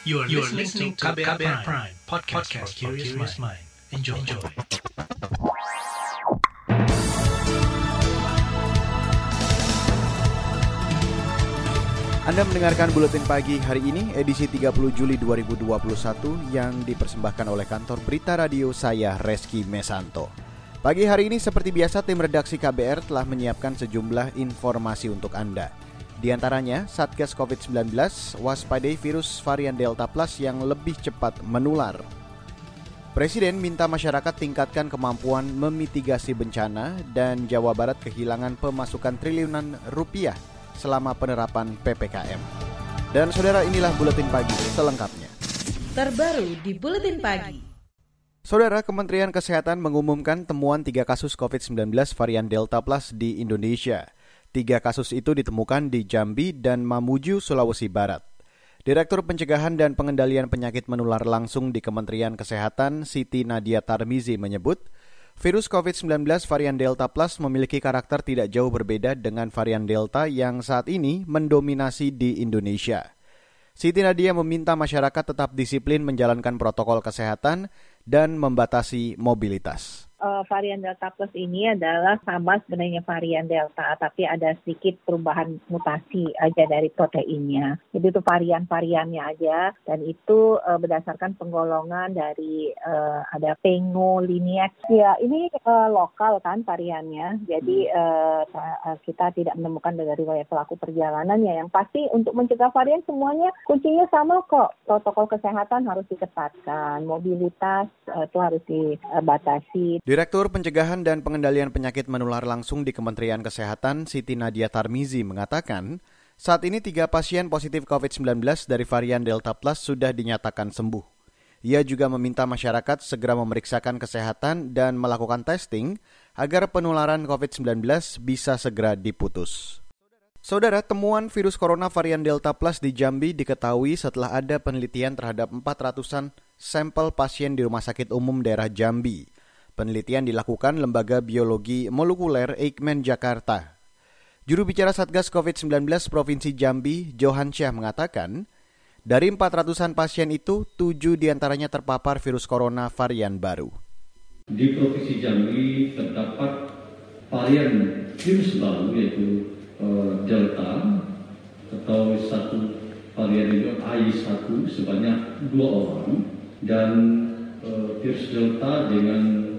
You are, you are listening to KBR, KBR Prime, Prime podcast, podcast for curious mind. Enjoy. Enjoy. Anda mendengarkan Buletin Pagi hari ini, edisi 30 Juli 2021 yang dipersembahkan oleh kantor Berita Radio saya, Reski Mesanto. Pagi hari ini seperti biasa tim redaksi KBR telah menyiapkan sejumlah informasi untuk Anda. Di antaranya, Satgas COVID-19 waspadai virus varian Delta Plus yang lebih cepat menular. Presiden minta masyarakat tingkatkan kemampuan memitigasi bencana dan Jawa Barat kehilangan pemasukan triliunan rupiah selama penerapan PPKM. Dan saudara inilah buletin pagi selengkapnya. Terbaru di buletin pagi. Saudara Kementerian Kesehatan mengumumkan temuan tiga kasus COVID-19 varian Delta Plus di Indonesia. Tiga kasus itu ditemukan di Jambi dan Mamuju, Sulawesi Barat. Direktur Pencegahan dan Pengendalian Penyakit Menular Langsung di Kementerian Kesehatan, Siti Nadia Tarmizi menyebut, Virus COVID-19 varian Delta Plus memiliki karakter tidak jauh berbeda dengan varian Delta yang saat ini mendominasi di Indonesia. Siti Nadia meminta masyarakat tetap disiplin menjalankan protokol kesehatan dan membatasi mobilitas uh, varian Delta Plus ini adalah sama sebenarnya varian Delta, tapi ada sedikit perubahan mutasi aja dari proteinnya. Jadi itu varian-variannya aja, dan itu uh, berdasarkan penggolongan dari uh, ada pengolinex. Ya, ini uh, lokal kan variannya, jadi uh, kita tidak menemukan dari pelaku perjalanan ya. Yang pasti untuk mencegah varian semuanya kuncinya sama kok. Protokol kesehatan harus diketatkan, mobilitas uh, itu harus dibatasi. Direktur Pencegahan dan Pengendalian Penyakit Menular Langsung di Kementerian Kesehatan, Siti Nadia Tarmizi, mengatakan, saat ini tiga pasien positif COVID-19 dari varian Delta Plus sudah dinyatakan sembuh. Ia juga meminta masyarakat segera memeriksakan kesehatan dan melakukan testing agar penularan COVID-19 bisa segera diputus. Saudara, temuan virus corona varian Delta Plus di Jambi diketahui setelah ada penelitian terhadap 400-an sampel pasien di Rumah Sakit Umum Daerah Jambi. Penelitian dilakukan Lembaga Biologi Molekuler Eijkman Jakarta. Juru bicara Satgas COVID-19 Provinsi Jambi, Johan Syah mengatakan, dari 400-an pasien itu, 7 di antaranya terpapar virus corona varian baru. Di Provinsi Jambi terdapat varian virus baru yaitu uh, Delta atau satu varian itu AI1 sebanyak dua orang dan uh, virus Delta dengan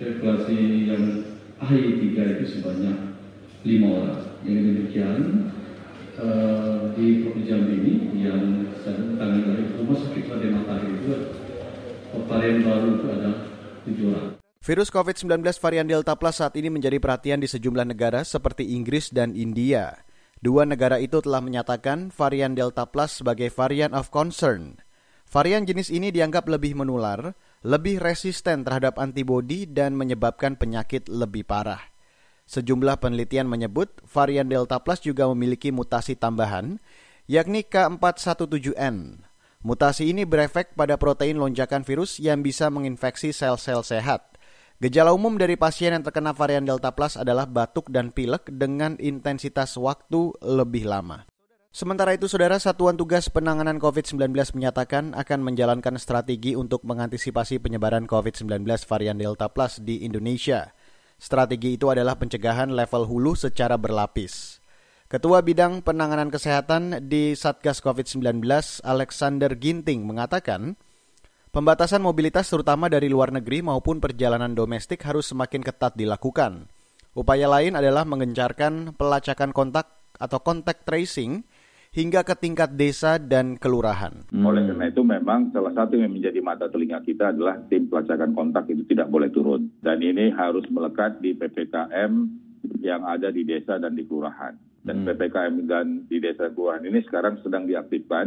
kalkulasi yang ahli tiga itu sebanyak lima orang. Yang demikian uh, di Provinsi Jambi ini yang sedang tangani dari Rumah Sakit Raden Matahari itu varian baru itu ada tujuh orang. Virus COVID-19 varian Delta Plus saat ini menjadi perhatian di sejumlah negara seperti Inggris dan India. Dua negara itu telah menyatakan varian Delta Plus sebagai varian of concern. Varian jenis ini dianggap lebih menular, lebih resisten terhadap antibodi dan menyebabkan penyakit lebih parah. Sejumlah penelitian menyebut varian Delta Plus juga memiliki mutasi tambahan, yakni K417N. Mutasi ini berefek pada protein lonjakan virus yang bisa menginfeksi sel-sel sehat. Gejala umum dari pasien yang terkena varian Delta Plus adalah batuk dan pilek dengan intensitas waktu lebih lama. Sementara itu, Saudara Satuan Tugas Penanganan COVID-19 menyatakan akan menjalankan strategi untuk mengantisipasi penyebaran COVID-19 varian Delta Plus di Indonesia. Strategi itu adalah pencegahan level hulu secara berlapis. Ketua Bidang Penanganan Kesehatan di Satgas COVID-19, Alexander Ginting, mengatakan, pembatasan mobilitas terutama dari luar negeri maupun perjalanan domestik harus semakin ketat dilakukan. Upaya lain adalah mengencarkan pelacakan kontak atau contact tracing hingga ke tingkat desa dan kelurahan. Hmm. Oleh karena itu memang salah satu yang menjadi mata telinga kita adalah tim pelacakan kontak itu tidak boleh turun. Dan ini harus melekat di PPKM yang ada di desa dan di kelurahan. Dan hmm. PPKM dan di desa dan kelurahan ini sekarang sedang diaktifkan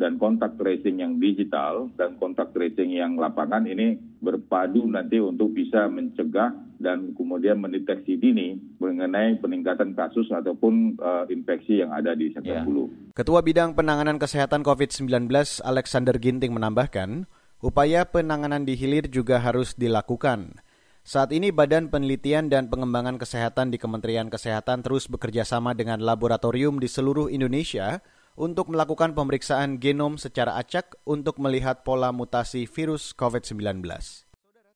dan kontak tracing yang digital dan kontak tracing yang lapangan ini berpadu nanti untuk bisa mencegah dan kemudian mendeteksi dini mengenai peningkatan kasus ataupun uh, infeksi yang ada di sektor yeah. hulu. Ketua Bidang Penanganan Kesehatan COVID-19 Alexander Ginting menambahkan, upaya penanganan di hilir juga harus dilakukan. Saat ini Badan Penelitian dan Pengembangan Kesehatan di Kementerian Kesehatan terus bekerja sama dengan laboratorium di seluruh Indonesia untuk melakukan pemeriksaan genom secara acak untuk melihat pola mutasi virus COVID-19.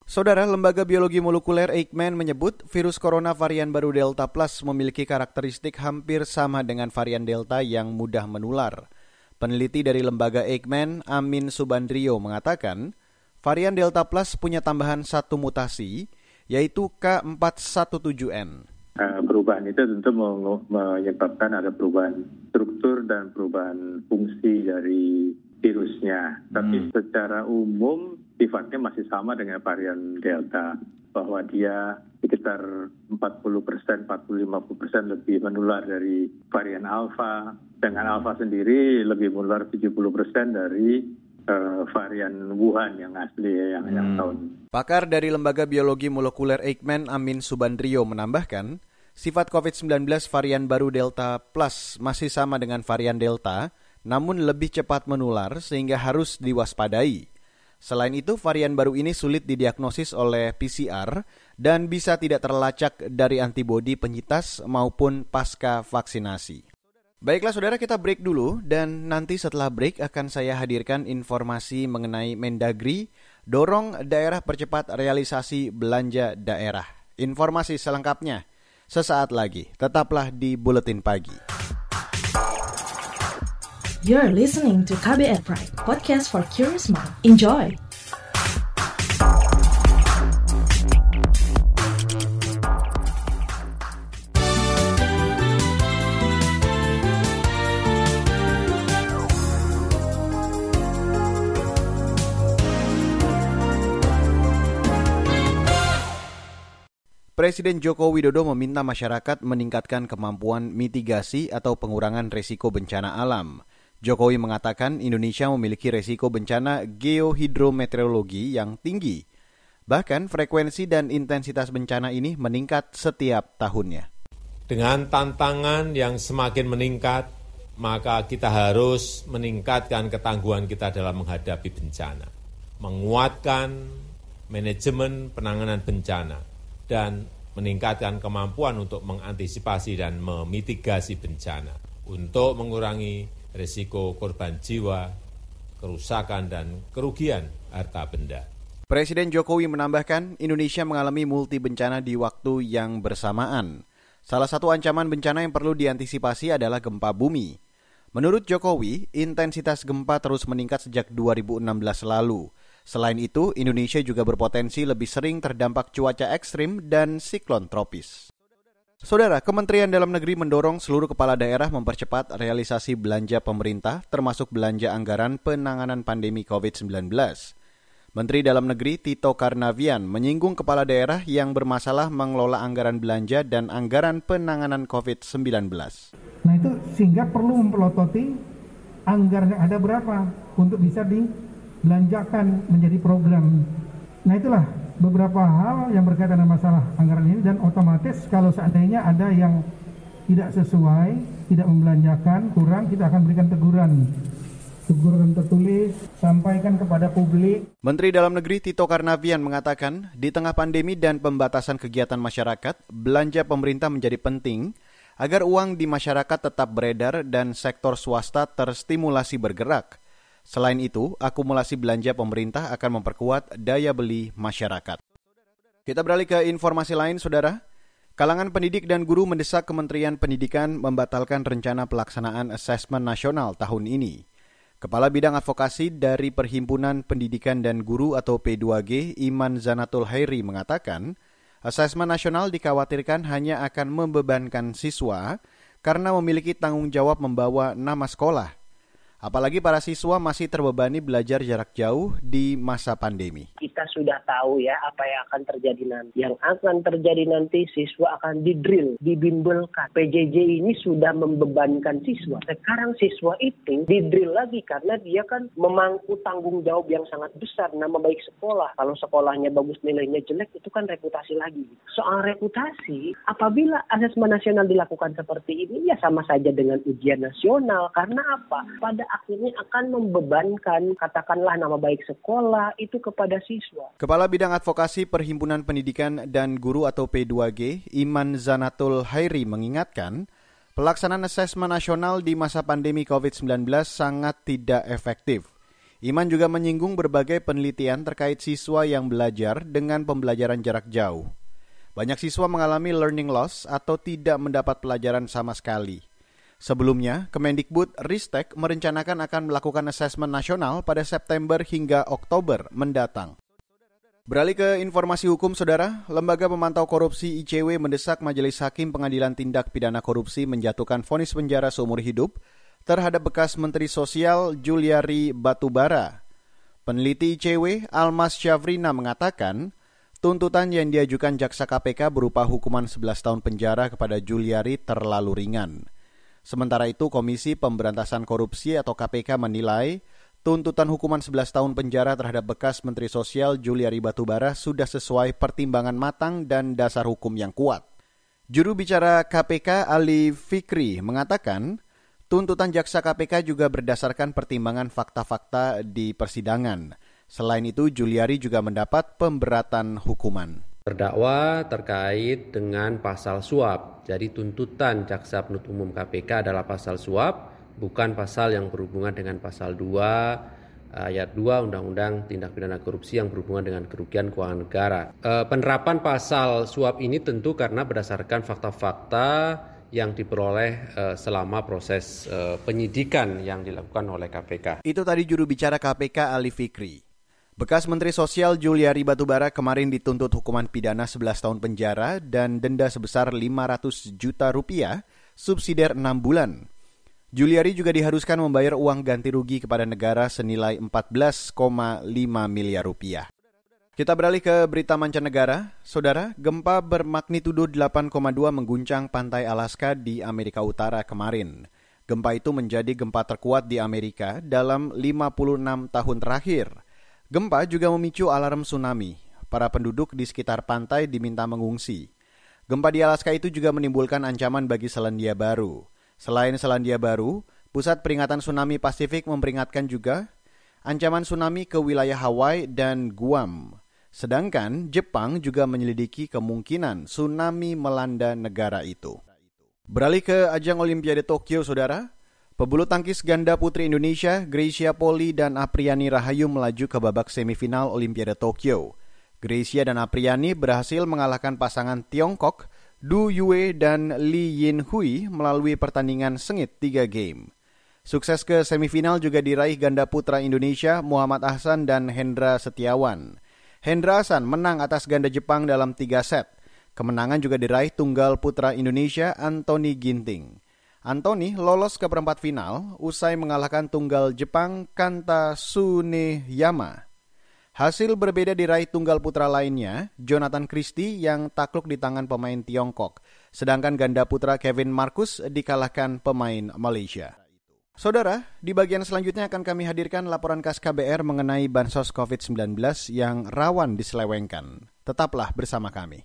Saudara, Lembaga Biologi Molekuler Eijkman menyebut virus corona varian baru Delta Plus memiliki karakteristik hampir sama dengan varian Delta yang mudah menular. Peneliti dari lembaga Eijkman, Amin Subandrio, mengatakan varian Delta Plus punya tambahan satu mutasi, yaitu K417N. Eh, perubahan itu tentu menyebabkan ada perubahan struktur dan perubahan fungsi dari virusnya. Tapi hmm. secara umum sifatnya masih sama dengan varian Delta bahwa dia sekitar 40 persen, 40-50 persen lebih menular dari varian Alpha. Dengan Alpha sendiri lebih menular 70 persen dari uh, varian Wuhan yang asli ya, yang, hmm. yang tahun. Pakar dari Lembaga Biologi Molekuler Eijkman Amin Subandrio menambahkan, sifat COVID-19 varian baru Delta Plus masih sama dengan varian Delta, namun lebih cepat menular sehingga harus diwaspadai. Selain itu, varian baru ini sulit didiagnosis oleh PCR dan bisa tidak terlacak dari antibodi penyitas maupun pasca vaksinasi. Baiklah saudara kita break dulu dan nanti setelah break akan saya hadirkan informasi mengenai Mendagri dorong daerah percepat realisasi belanja daerah. Informasi selengkapnya sesaat lagi. Tetaplah di Buletin Pagi. You're listening to KBR Pride, podcast for curious mind. Enjoy! Presiden Joko Widodo meminta masyarakat meningkatkan kemampuan mitigasi atau pengurangan risiko bencana alam. Jokowi mengatakan Indonesia memiliki resiko bencana geohidrometeorologi yang tinggi. Bahkan frekuensi dan intensitas bencana ini meningkat setiap tahunnya. Dengan tantangan yang semakin meningkat, maka kita harus meningkatkan ketangguhan kita dalam menghadapi bencana, menguatkan manajemen penanganan bencana, dan meningkatkan kemampuan untuk mengantisipasi dan memitigasi bencana untuk mengurangi risiko korban jiwa, kerusakan, dan kerugian harta benda. Presiden Jokowi menambahkan Indonesia mengalami multi bencana di waktu yang bersamaan. Salah satu ancaman bencana yang perlu diantisipasi adalah gempa bumi. Menurut Jokowi, intensitas gempa terus meningkat sejak 2016 lalu. Selain itu, Indonesia juga berpotensi lebih sering terdampak cuaca ekstrim dan siklon tropis. Saudara, Kementerian Dalam Negeri mendorong seluruh kepala daerah mempercepat realisasi belanja pemerintah, termasuk belanja anggaran penanganan pandemi COVID-19. Menteri Dalam Negeri Tito Karnavian menyinggung kepala daerah yang bermasalah mengelola anggaran belanja dan anggaran penanganan COVID-19. Nah itu sehingga perlu mempelototi anggaran yang ada berapa untuk bisa dibelanjakan menjadi program. Nah itulah beberapa hal yang berkaitan dengan masalah anggaran ini dan otomatis kalau seandainya ada yang tidak sesuai, tidak membelanjakan, kurang, kita akan berikan teguran. Teguran tertulis, sampaikan kepada publik. Menteri Dalam Negeri Tito Karnavian mengatakan, di tengah pandemi dan pembatasan kegiatan masyarakat, belanja pemerintah menjadi penting agar uang di masyarakat tetap beredar dan sektor swasta terstimulasi bergerak. Selain itu, akumulasi belanja pemerintah akan memperkuat daya beli masyarakat. Kita beralih ke informasi lain, Saudara. Kalangan pendidik dan guru mendesak Kementerian Pendidikan membatalkan rencana pelaksanaan asesmen nasional tahun ini. Kepala Bidang Advokasi dari Perhimpunan Pendidikan dan Guru atau P2G, Iman Zanatul Hairi mengatakan, asesmen nasional dikhawatirkan hanya akan membebankan siswa karena memiliki tanggung jawab membawa nama sekolah Apalagi para siswa masih terbebani belajar jarak jauh di masa pandemi. Kita sudah tahu ya apa yang akan terjadi nanti. Yang akan terjadi nanti siswa akan didrill, dibimbelkan. PJJ ini sudah membebankan siswa. Sekarang siswa itu didrill lagi karena dia kan memangku tanggung jawab yang sangat besar. Nama baik sekolah. Kalau sekolahnya bagus nilainya jelek itu kan reputasi lagi. Soal reputasi, apabila asesmen nasional dilakukan seperti ini ya sama saja dengan ujian nasional. Karena apa? Pada akhirnya akan membebankan katakanlah nama baik sekolah itu kepada siswa. Kepala Bidang Advokasi Perhimpunan Pendidikan dan Guru atau P2G, Iman Zanatul Hairi mengingatkan, pelaksanaan asesmen nasional di masa pandemi COVID-19 sangat tidak efektif. Iman juga menyinggung berbagai penelitian terkait siswa yang belajar dengan pembelajaran jarak jauh. Banyak siswa mengalami learning loss atau tidak mendapat pelajaran sama sekali. Sebelumnya, Kemendikbud Ristek merencanakan akan melakukan asesmen nasional pada September hingga Oktober mendatang. Beralih ke informasi hukum, Saudara. Lembaga Pemantau Korupsi ICW mendesak Majelis Hakim Pengadilan Tindak Pidana Korupsi menjatuhkan vonis penjara seumur hidup terhadap bekas Menteri Sosial Juliari Batubara. Peneliti ICW, Almas Syafrina mengatakan, tuntutan yang diajukan jaksa KPK berupa hukuman 11 tahun penjara kepada Juliari terlalu ringan. Sementara itu, Komisi Pemberantasan Korupsi atau KPK menilai tuntutan hukuman 11 tahun penjara terhadap bekas Menteri Sosial Juliari Batubara sudah sesuai pertimbangan matang dan dasar hukum yang kuat. Juru bicara KPK Ali Fikri mengatakan, tuntutan jaksa KPK juga berdasarkan pertimbangan fakta-fakta di persidangan. Selain itu, Juliari juga mendapat pemberatan hukuman. Terdakwa terkait dengan pasal suap. Jadi tuntutan jaksa penuntut umum KPK adalah pasal suap bukan pasal yang berhubungan dengan pasal 2 ayat 2 Undang-Undang Tindak Pidana Korupsi yang berhubungan dengan kerugian keuangan negara. E, penerapan pasal suap ini tentu karena berdasarkan fakta-fakta yang diperoleh e, selama proses e, penyidikan yang dilakukan oleh KPK. Itu tadi juru bicara KPK Ali Fikri. Bekas Menteri Sosial Juliari Batubara kemarin dituntut hukuman pidana 11 tahun penjara dan denda sebesar 500 juta rupiah, subsidiar 6 bulan Juliari juga diharuskan membayar uang ganti rugi kepada negara senilai 14,5 miliar rupiah. Kita beralih ke berita mancanegara. Saudara, gempa bermagnitudo 8,2 mengguncang pantai Alaska di Amerika Utara kemarin. Gempa itu menjadi gempa terkuat di Amerika dalam 56 tahun terakhir. Gempa juga memicu alarm tsunami. Para penduduk di sekitar pantai diminta mengungsi. Gempa di Alaska itu juga menimbulkan ancaman bagi Selandia Baru. Selain Selandia Baru, Pusat Peringatan Tsunami Pasifik memperingatkan juga ancaman tsunami ke wilayah Hawaii dan Guam. Sedangkan Jepang juga menyelidiki kemungkinan tsunami melanda negara itu. Beralih ke ajang Olimpiade Tokyo, saudara. Pebulu tangkis ganda putri Indonesia, Gracia Poli dan Apriani Rahayu melaju ke babak semifinal Olimpiade Tokyo. Gracia dan Apriani berhasil mengalahkan pasangan Tiongkok Du Yue dan Li Yin Hui melalui pertandingan sengit 3 game. Sukses ke semifinal juga diraih ganda putra Indonesia Muhammad Ahsan dan Hendra Setiawan. Hendra Ahsan menang atas ganda Jepang dalam 3 set. Kemenangan juga diraih tunggal putra Indonesia Anthony Ginting. Anthony lolos ke perempat final usai mengalahkan tunggal Jepang Kanta Suneyama Hasil berbeda diraih tunggal putra lainnya, Jonathan Christie yang takluk di tangan pemain Tiongkok. Sedangkan ganda putra Kevin Marcus dikalahkan pemain Malaysia. Saudara, di bagian selanjutnya akan kami hadirkan laporan khas KBR mengenai bansos COVID-19 yang rawan diselewengkan. Tetaplah bersama kami.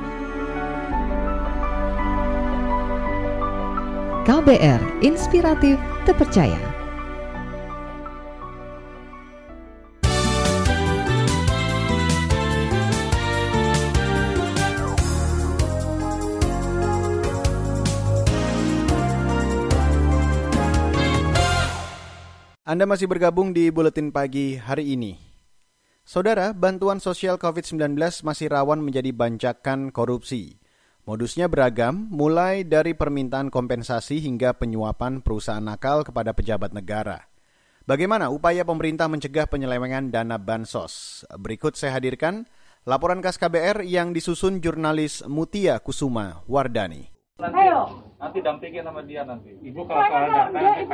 KBR Inspiratif Terpercaya. Anda masih bergabung di Buletin Pagi hari ini. Saudara, bantuan sosial COVID-19 masih rawan menjadi bancakan korupsi. Modusnya beragam, mulai dari permintaan kompensasi hingga penyuapan perusahaan nakal kepada pejabat negara. Bagaimana upaya pemerintah mencegah penyelewengan dana bansos? Berikut saya hadirkan laporan khas KBR yang disusun jurnalis Mutia Kusuma Wardani. Ayo. Nanti dampingin sama dia nanti. Ibu kalau ada enggak, ibu,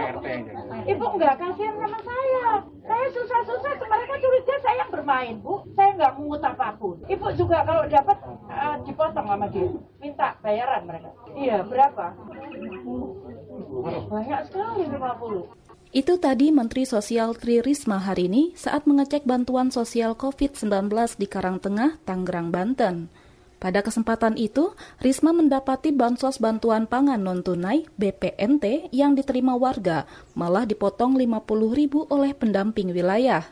ibu enggak kasihan sama saya. Saya susah-susah, mereka curiga saya yang bermain, Bu. Saya enggak mungut apa pun. Ibu juga kalau dapat uh, dipotong sama dia. Minta bayaran mereka. Iya, berapa? Banyak sekali 50. Itu tadi Menteri Sosial Tri Risma hari ini saat mengecek bantuan sosial COVID-19 di Karangtengah, Tangerang, Banten. Pada kesempatan itu, Risma mendapati bansos bantuan pangan non-tunai BPNT yang diterima warga malah dipotong 50 ribu oleh pendamping wilayah.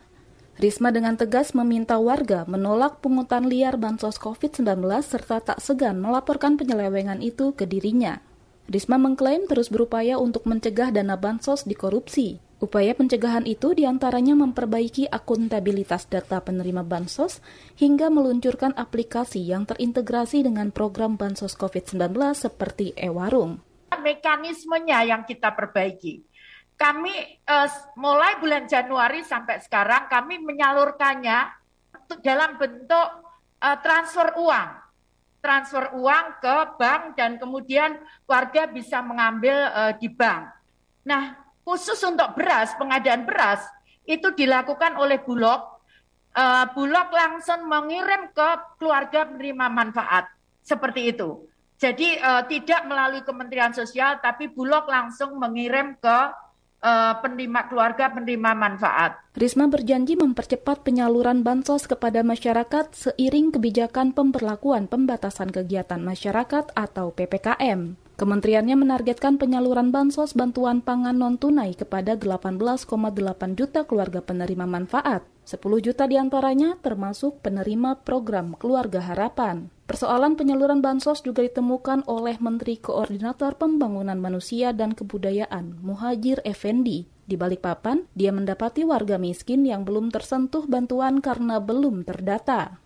Risma dengan tegas meminta warga menolak pungutan liar bansos COVID-19 serta tak segan melaporkan penyelewengan itu ke dirinya. Risma mengklaim terus berupaya untuk mencegah dana bansos dikorupsi. Upaya pencegahan itu di antaranya memperbaiki akuntabilitas data penerima bansos hingga meluncurkan aplikasi yang terintegrasi dengan program bansos COVID-19 seperti e-warung. Mekanismenya yang kita perbaiki. Kami eh, mulai bulan Januari sampai sekarang kami menyalurkannya dalam bentuk eh, transfer uang. Transfer uang ke bank dan kemudian warga bisa mengambil eh, di bank. Nah, khusus untuk beras, pengadaan beras itu dilakukan oleh Bulog. Uh, Bulog langsung mengirim ke keluarga penerima manfaat seperti itu. Jadi uh, tidak melalui Kementerian Sosial, tapi Bulog langsung mengirim ke uh, penerima keluarga penerima manfaat. Risma berjanji mempercepat penyaluran bansos kepada masyarakat seiring kebijakan pemberlakuan pembatasan kegiatan masyarakat atau PPKM. Kementeriannya menargetkan penyaluran bansos bantuan pangan non-tunai kepada 18,8 juta keluarga penerima manfaat. 10 juta di antaranya termasuk penerima program Keluarga Harapan. Persoalan penyaluran bansos juga ditemukan oleh Menteri Koordinator Pembangunan Manusia dan Kebudayaan, Muhajir Effendi. Di Balikpapan, dia mendapati warga miskin yang belum tersentuh bantuan karena belum terdata.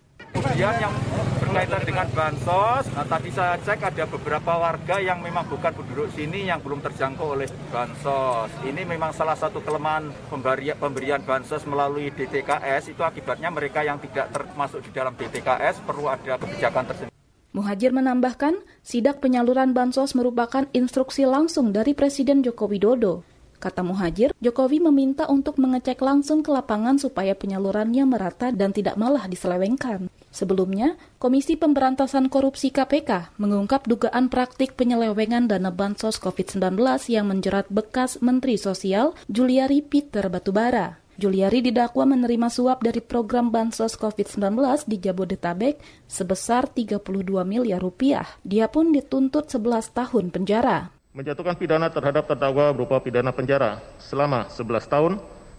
Kemudian yang berkaitan dengan bansos, nah, tadi saya cek ada beberapa warga yang memang bukan penduduk sini yang belum terjangkau oleh bansos. Ini memang salah satu kelemahan pemberian, pemberian bansos melalui DTKS itu akibatnya mereka yang tidak termasuk di dalam DTKS perlu ada kebijakan tersendiri. Muhajir menambahkan, sidak penyaluran bansos merupakan instruksi langsung dari Presiden Joko Widodo. Kata Muhajir, Jokowi meminta untuk mengecek langsung ke lapangan supaya penyalurannya merata dan tidak malah diselewengkan. Sebelumnya, Komisi Pemberantasan Korupsi KPK mengungkap dugaan praktik penyelewengan dana bansos COVID-19 yang menjerat bekas Menteri Sosial Juliari Peter Batubara. Juliari didakwa menerima suap dari program bansos COVID-19 di Jabodetabek sebesar 32 miliar rupiah. Dia pun dituntut 11 tahun penjara menjatuhkan pidana terhadap terdakwa berupa pidana penjara selama 11 tahun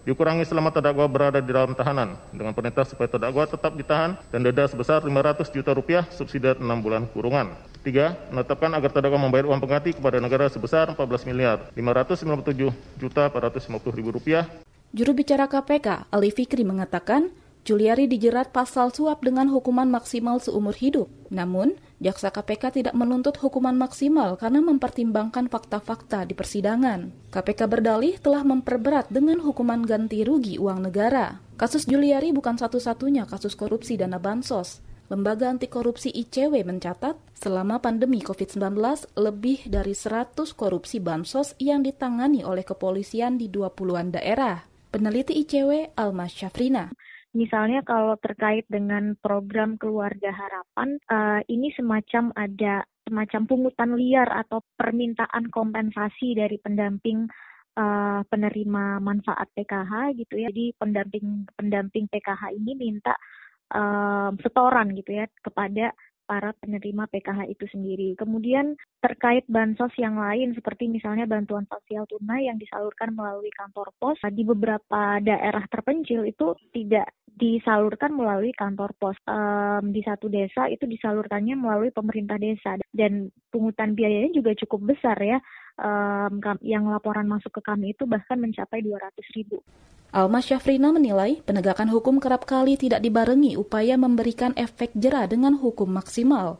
dikurangi selama terdakwa berada di dalam tahanan dengan perintah supaya terdakwa tetap ditahan dan denda sebesar 500 juta rupiah subsidi 6 bulan kurungan. Tiga, menetapkan agar terdakwa membayar uang pengganti kepada negara sebesar 14 miliar 597 juta 450 ribu rupiah. Juru bicara KPK, Ali Fikri mengatakan, Juliari dijerat pasal suap dengan hukuman maksimal seumur hidup. Namun, jaksa KPK tidak menuntut hukuman maksimal karena mempertimbangkan fakta-fakta di persidangan. KPK berdalih telah memperberat dengan hukuman ganti rugi uang negara. Kasus Juliari bukan satu-satunya kasus korupsi dana bansos. Lembaga Anti Korupsi ICW mencatat, selama pandemi COVID-19, lebih dari 100 korupsi bansos yang ditangani oleh kepolisian di 20-an daerah. Peneliti ICW, Alma Syafrina. Misalnya kalau terkait dengan program keluarga harapan, uh, ini semacam ada semacam pungutan liar atau permintaan kompensasi dari pendamping uh, penerima manfaat PKH gitu ya. Jadi pendamping pendamping PKH ini minta uh, setoran gitu ya kepada para penerima PKH itu sendiri. Kemudian terkait bansos yang lain seperti misalnya bantuan sosial tunai yang disalurkan melalui kantor pos di beberapa daerah terpencil itu tidak disalurkan melalui kantor pos. Um, di satu desa itu disalurkannya melalui pemerintah desa dan pungutan biayanya juga cukup besar ya. Um, yang laporan masuk ke kami itu bahkan mencapai 200 ribu. Alma Syafrina menilai penegakan hukum kerap kali tidak dibarengi upaya memberikan efek jera dengan hukum maksimal.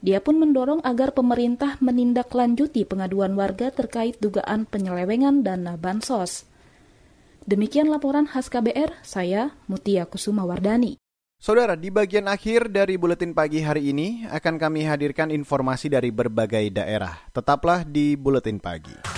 Dia pun mendorong agar pemerintah menindaklanjuti pengaduan warga terkait dugaan penyelewengan dana bansos. Demikian laporan khas KBR, saya Mutia Kusuma Wardani. Saudara, di bagian akhir dari buletin pagi hari ini akan kami hadirkan informasi dari berbagai daerah. Tetaplah di buletin pagi.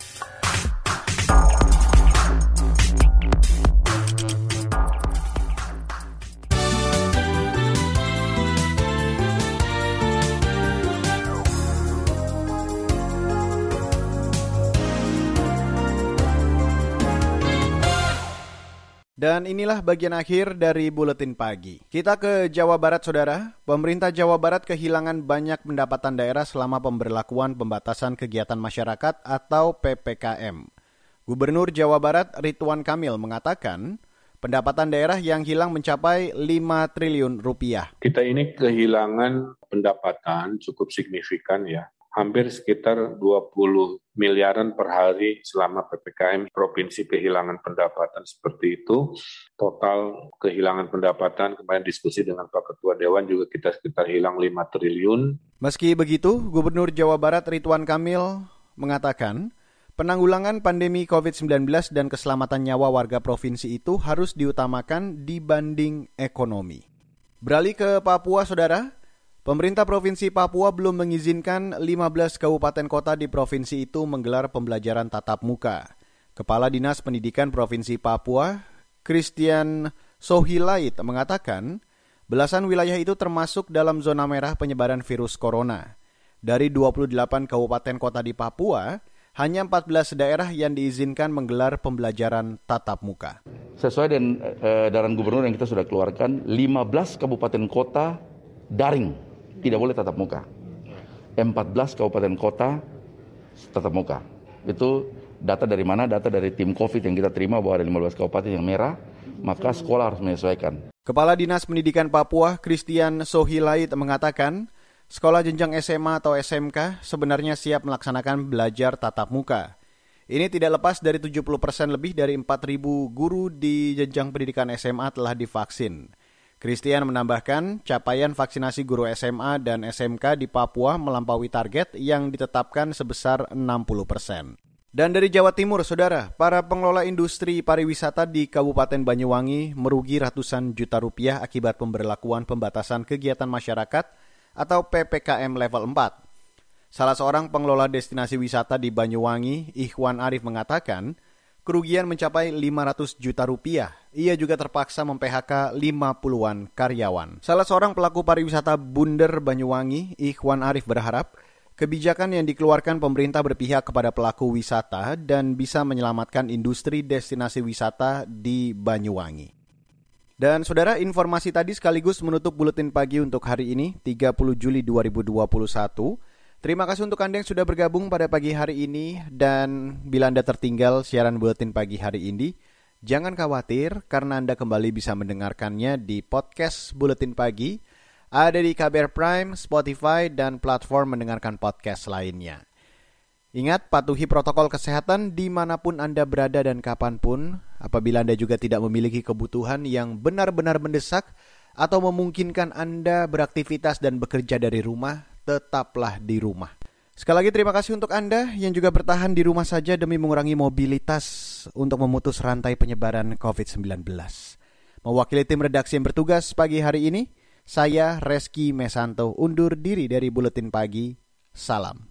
Dan inilah bagian akhir dari buletin pagi. Kita ke Jawa Barat, saudara. Pemerintah Jawa Barat kehilangan banyak pendapatan daerah selama pemberlakuan pembatasan kegiatan masyarakat atau PPKM. Gubernur Jawa Barat Ridwan Kamil mengatakan, pendapatan daerah yang hilang mencapai 5 triliun rupiah. Kita ini kehilangan pendapatan cukup signifikan ya hampir sekitar 20 miliaran per hari selama PPKM provinsi kehilangan pendapatan seperti itu. Total kehilangan pendapatan kemarin diskusi dengan Pak Ketua Dewan juga kita sekitar hilang 5 triliun. Meski begitu, Gubernur Jawa Barat Ridwan Kamil mengatakan, penanggulangan pandemi COVID-19 dan keselamatan nyawa warga provinsi itu harus diutamakan dibanding ekonomi. Beralih ke Papua, Saudara, Pemerintah Provinsi Papua belum mengizinkan 15 kabupaten kota di provinsi itu menggelar pembelajaran tatap muka. Kepala Dinas Pendidikan Provinsi Papua, Christian Sohilait mengatakan, belasan wilayah itu termasuk dalam zona merah penyebaran virus corona. Dari 28 kabupaten kota di Papua, hanya 14 daerah yang diizinkan menggelar pembelajaran tatap muka. Sesuai dengan eh, edaran gubernur yang kita sudah keluarkan, 15 kabupaten kota daring tidak boleh tatap muka. 14 kabupaten kota tatap muka. Itu data dari mana? Data dari tim COVID yang kita terima bahwa ada 15 kabupaten yang merah, maka sekolah harus menyesuaikan. Kepala Dinas Pendidikan Papua, Christian Sohilait mengatakan, sekolah jenjang SMA atau SMK sebenarnya siap melaksanakan belajar tatap muka. Ini tidak lepas dari 70% persen lebih dari 4.000 guru di jenjang pendidikan SMA telah divaksin. Christian menambahkan, capaian vaksinasi guru SMA dan SMK di Papua melampaui target yang ditetapkan sebesar 60 persen. Dan dari Jawa Timur, saudara, para pengelola industri pariwisata di Kabupaten Banyuwangi merugi ratusan juta rupiah akibat pemberlakuan pembatasan kegiatan masyarakat atau PPKM level 4. Salah seorang pengelola destinasi wisata di Banyuwangi, Ikhwan Arif mengatakan, kerugian mencapai 500 juta rupiah. Ia juga terpaksa mem-PHK 50-an karyawan. Salah seorang pelaku pariwisata Bunder Banyuwangi, Ikhwan Arif berharap kebijakan yang dikeluarkan pemerintah berpihak kepada pelaku wisata dan bisa menyelamatkan industri destinasi wisata di Banyuwangi. Dan saudara, informasi tadi sekaligus menutup buletin pagi untuk hari ini, 30 Juli 2021. Terima kasih untuk Anda yang sudah bergabung pada pagi hari ini dan bila Anda tertinggal siaran buletin pagi hari ini, jangan khawatir karena Anda kembali bisa mendengarkannya di podcast Buletin Pagi, ada di KBR Prime, Spotify, dan platform mendengarkan podcast lainnya. Ingat, patuhi protokol kesehatan di mana pun Anda berada dan kapan pun. Apabila Anda juga tidak memiliki kebutuhan yang benar-benar mendesak atau memungkinkan Anda beraktivitas dan bekerja dari rumah, tetaplah di rumah. Sekali lagi terima kasih untuk Anda yang juga bertahan di rumah saja demi mengurangi mobilitas untuk memutus rantai penyebaran COVID-19. Mewakili tim redaksi yang bertugas pagi hari ini, saya Reski Mesanto undur diri dari Buletin Pagi. Salam.